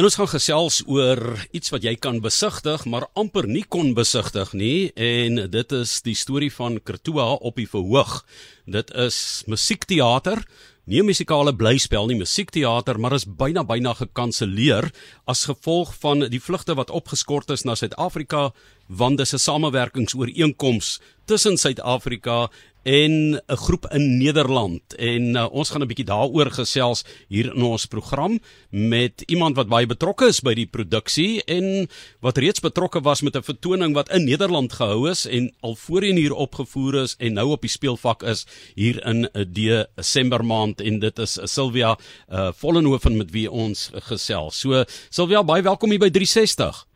En ons gaan gesels oor iets wat jy kan besigtig, maar amper nie kon besigtig nie en dit is die storie van Kertoa op die verhoog. Dit is musiekteater, nie 'n musikale blyspel nie, musiekteater, maar is byna byna gekanselleer as gevolg van die vlugte wat opgeskort is na Suid-Afrika want dis 'n samewerkingsooreenkoms tussen Suid-Afrika en 'n groep in Nederland en uh, ons gaan 'n bietjie daaroor gesels hier in ons program met iemand wat baie betrokke is by die produksie en wat reeds betrokke was met 'n vertoning wat in Nederland gehou is en al voorheen hier opgevoer is en nou op die speelvak is hier in uh, Desember maand en dit is uh, Sylvia uh, Vollenhoven met wie ons gesels. So Sylvia baie welkom hier by 360.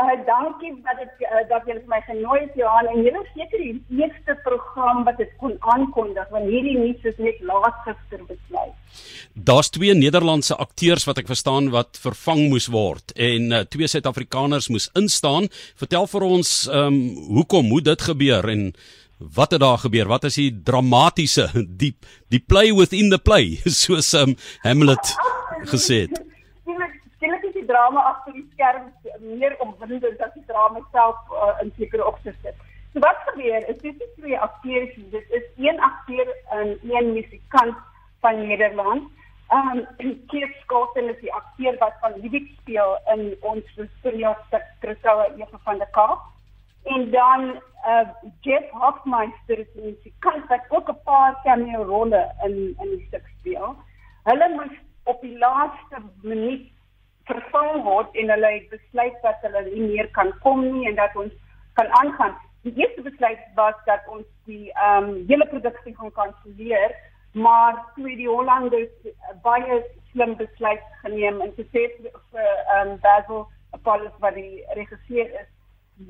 Uh dankie dat ek uh, dat julle my genooi het Johan en julle seker die eerste program wat dit kon aankondig want hierdie nuus is net laat gister besluit. Daar's twee Nederlandse akteurs wat ek verstaan wat vervang moes word en uh, twee Suid-Afrikaners moes instaan. Vertel vir ons ehm um, hoekom moet dit gebeur en wat het daar gebeur? Wat is die dramatiese die die play within the play soos um, Hamlet gesê het? drama agter die skerm meer opwindend as die drama self uh, in sekere opsigte. So wat gebeur is dis twee akteurs, dit is een akteur en een musikant van Nederland. Ehm um, Keith Scott is die akteur wat van Liebig speel in ons studiostuk Christoua Eva van der Kaap. En dan uh Jeff Hofmeister is die musikant wat ook 'n paar cameo rolle in in die stuk speel. Hulle moes op die laaste minuut vervang word en hulle het besluit dat hulle nie meer kan kom nie en dat ons kan aangaan. Die eerste besluit was dat ons die ehm um, hele produksie gaan kanselleer, maar toe die Hollanders baie slim besluit geneem en te sê vir ehm um, Basil Apollos wat die regisseur is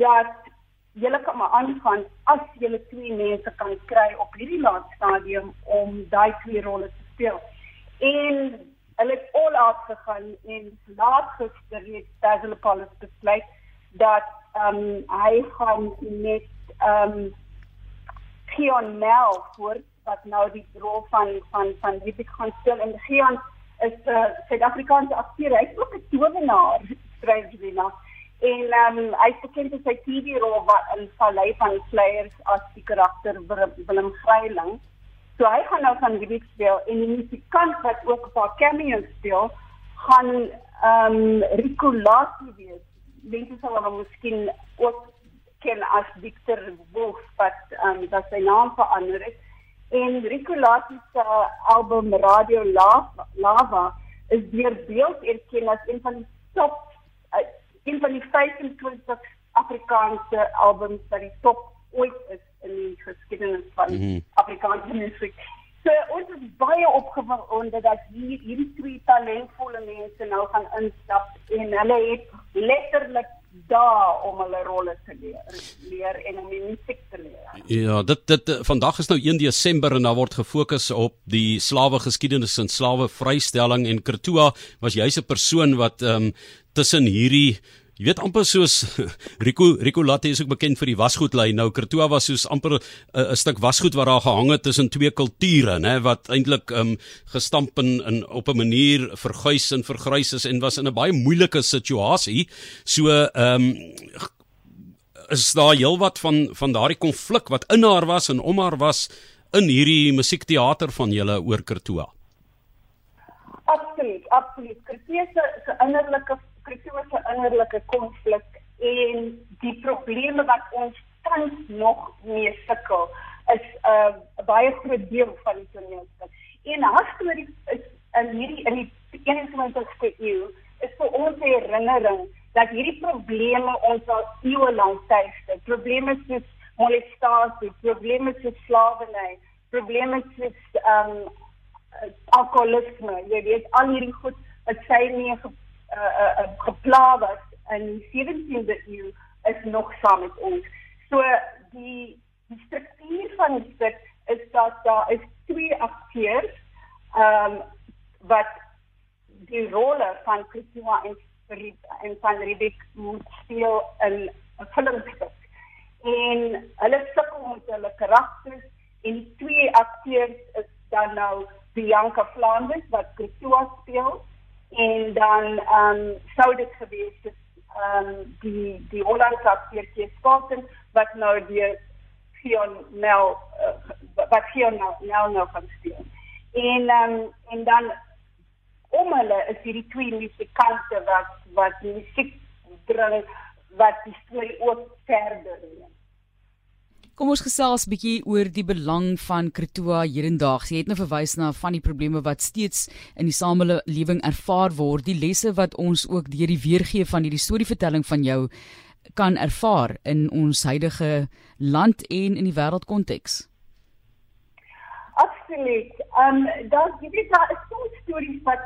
dat julle kan maar aangaan as julle twee mense kan kry op hierdie laaste stadium om daai twee rolle te speel. En hulle het al uit gegaan en laat gister het Basil Apollos besluit dat ehm um, hy gaan met ehm um, Keon Mel voor wat nou die rol van van van Ripik gaan speel. En Keon is 'n uh, Suid-Afrikaanse akteur. Hy's ook 'n jy nou en ehm um, hy het bekend as sy TV-rol wat in Vallei van Slayers as die karakter Willem Greiling So hy gaan nou van die speel en die musikant wat ook 'n paar cameos speel, gaan ehm um, Rico Lati wees. Mense sal hom miskien ook ken as Victor Wolf wat ehm um, dat sy naam verander het. En Rico Lati se album Radio Lava, Lava is deur beeld erken as een van die top uh, een van die 25 Afrikaanse albums wat die top ooit is in die geskiedenis van mm -hmm. Afrikaanse musiek. So ons is baie opgewonde dat hier hierdie twee talentvolle mense nou gaan instap en hulle het letterlik daar om hulle rolle te leer, leer en om die musiek te leer. Ja, dit dit vandag is nou 1 Desember en daar word gefokus op die slawe geskiedenis en slawe vrystelling en Kertua was jy 'n persoon wat ehm um, tussen hierdie Jy weet amper soos Rico Rico Latte is ook bekend vir die wasgoedlyn. Nou Kertoa was soos amper 'n uh, stuk wasgoed wat daar gehang het tussen twee kulture, nê, wat eintlik um gestamp in, in op 'n manier verguis en vergrys is en was in 'n baie moeilike situasie. So um is daar heelwat van van daardie konflik wat in haar was en om haar was in hierdie musiekteater van julle oor Kertoa. Absoluut, absoluut. Kertoa se innerlike kritiese innerlike konflik en die probleme wat ons tans nog mee sukkel is 'n uh, baie groot deel van die toneelstuk. En haar storie is in hierdie in die 21ste eeu is vir ons 'n herinnering dat hierdie probleme ons al eeue lank tuiste. Probleme soos molestasie, probleme soos slawerny, probleme soos ehm um, alkoholisme, jy weet al hierdie goed wat sy nie uh, uh, gepla was in die 17de eeu is nog saam met ons. So die die struktuur van die stuk is dat daar is twee akteurs ehm um, wat die rolle van Christina en en van Rebek moet speel in 'n filmstuk. En hulle sukkel met hulle karakters en die twee akteurs is dan nou Bianca Flanders wat Christina speel en dan ehm um, sou dit gewees het ehm um, die die Hollandse akteur Kees Spartan wat nou die Fion nou uh, wat Fion nou nou nou kan speel. En ehm um, en dan om hulle is hierdie twee musikante wat wat musiek bring wat die storie ook verder neem. Kom ons gesels 'n bietjie oor die belang van Kretoa hedendaags. Jy het nou verwys na van die probleme wat steeds in die samelewing ervaar word, die lesse wat ons ook deur die weergee van hierdie storievertelling van jou kan ervaar in ons huidige land en in die wêreldkonteks. Absoluut. Um, daar jy weet daar is so stories wat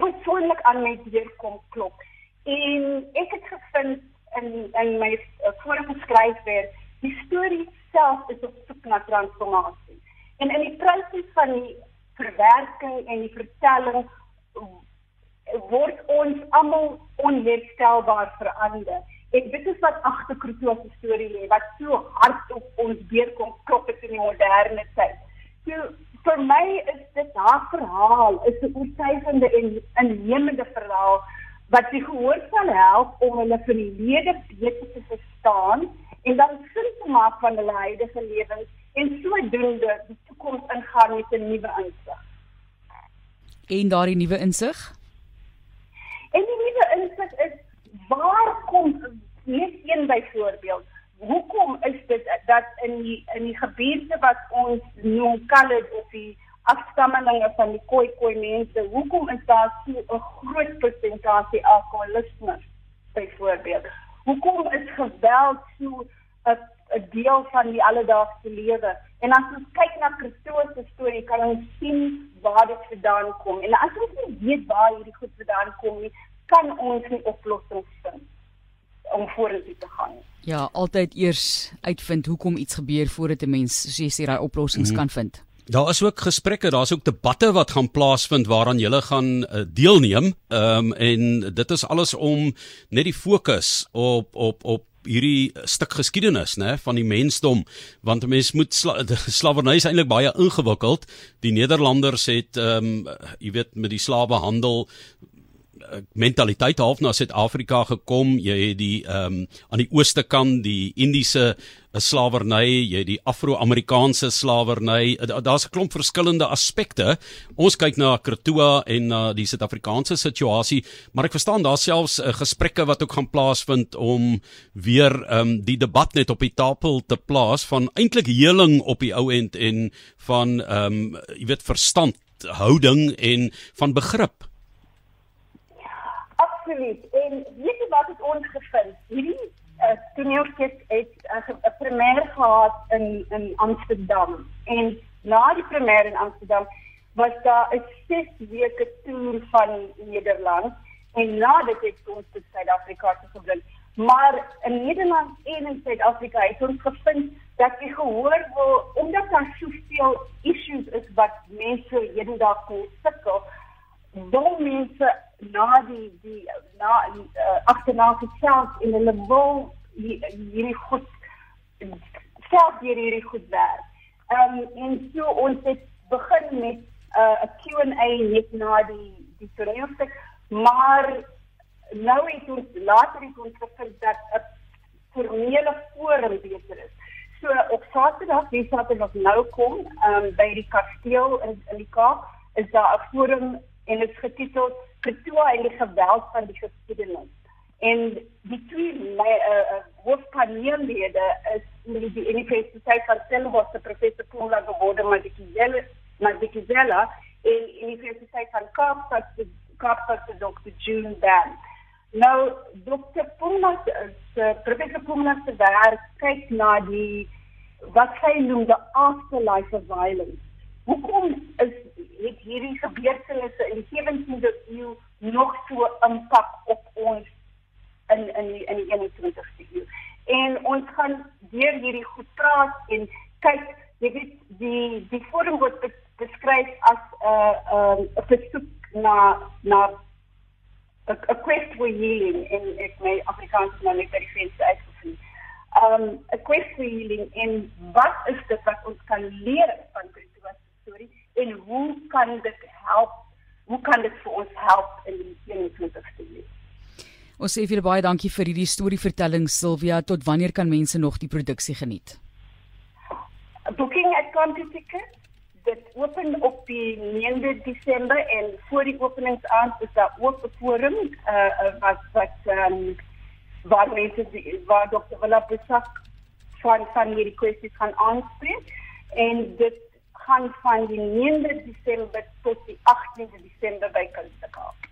persoonlik aan my deur kom klop. En ek het gevind in in my uh, vorige skryfwerk die storie self is op soek na transformasie. En in die proses van die verwerking en die vertelling word ons almal onherstelbaar verander. En dit is wat agter Kroto se storie lê, wat so hard op ons deurkom klop in die moderne tyd. So vir my is dit haar verhaal, is 'n oortuigende en innemende verhaal wat die gehoor sal help om hulle verlede beter te verstaan en dan sin te maak van hulle huidige lewens en sodoende die toekoms ingaan met 'n nuwe insig. En daardie nuwe insig? En die nuwe insig is waar kom net een byvoorbeeld Hoekom is dit dat in die in die gebiede wat ons noem Khalid of die afstammelinge van die Khoi Khoi mense, hoekom is daar so 'n groot persentasie alkoholisme byvoorbeeld? Hoekom is geweld so 'n deel van die alledaagse lewe. En as ons kyk na Christus se storie, kan ons sien waar dit vandaan kom. En as ons nie weet waar hierdie goed vandaan kom nie, kan ons nie oplossings vind om vorentoe te gaan. Ja, altyd eers uitvind hoekom iets gebeur voordat 'n mens, soos jy sê, daai oplossings mm -hmm. kan vind. Daar is ook gesprekke, daar's ook debatte wat gaan plaasvind waaraan jy gaan uh, deelneem. Ehm um, en dit is alles om net die fokus op op op hierdie stuk geskiedenis nê van die mensdom want 'n mens moet sla, slawerny is eintlik baie ingewikkeld. Die Nederlanders het ehm um, jy weet met die slawehandel Eh, mentaliteit half na Suid-Afrika gekom. Jy het die ehm um, aan die ooste kant die Indiese eh, slawerny, jy het die Afro-Amerikaanse slawerny. Daar's 'n klomp verskillende aspekte. Ons kyk na Kretoa en na die Suid-Afrikaanse situasie, maar ek verstaan daar selfs uh, gesprekke wat ook gaan plaasvind om weer ehm um, die debat net op die tafel te plaas van eintlik heling op die ou end en van ehm um, jy weet verstand houding en van begrip absoluut. En weet jy wat het ons gevind? Hierdie uh, toneelstuk het eh, 'n uh, premier gehad in in Amsterdam. En na die premier in Amsterdam was daar 'n 6 weke toer van Nederland en na dit het ons te Suid-Afrika gegaan. Maar in Nederland en in Suid-Afrika het ons gevind dat jy gehoor word omdat daar soveel issues is wat mense hedendaag mee sukkel. Dom mense na die die na uh, agterna self in hulle wil hierdie goed self hierdie goed werk. Ehm um, en so ons het begin met uh, 'n uh, Q&A net na die die toneelstuk, maar nou het ons later het ons gevind dat 'n formele forum beter is. So op Saterdag, wie Saterdag nou kom, ehm um, by die kasteel in in die Kaap, is daar 'n forum en dit is getiteld Pretoria en die geweld van die geskiedenis. En die twee uh, is die, die Universiteit van Stellenbosch professor Paula geworde maar die Kizela maar die Kizela Universiteit van Kaapstad Kaapstad se Dr. June Dan. Nou Dr. Paula professor Paula se werk kyk na die wat sy noem the afterlife of violence. Hoekom is het hierdie gebeurtenisse in die 17de eeu nog so impak op ons in in die, in die 21ste eeu. En ons gaan deur hierdie goed praat en kyk, jy weet die die forum word beskryf as 'n uh, 'n um, versoek na na 'n quest for healing in ek my Afrikaans nou net baie veel uitgevind. Um 'n quest for healing en wat is dit wat ons kan leer van storie en hoe kan dit help hoe kan dit vir ons help in die 21ste eeu? Ons sê vir baie dankie vir hierdie storievertelling Silvia. Tot wanneer kan mense nog die produksie geniet? Booking at Country Tickets. Dit open op die 9de Desember en voor die openingsaand is daar ook 'n forum uh, wat wat um, waar mense die, waar Dr. Willa besak van van hierdie kwessies gaan aanspreek en dit gaan van die 9de Desember tot die 18de Desember by Kunstekaap.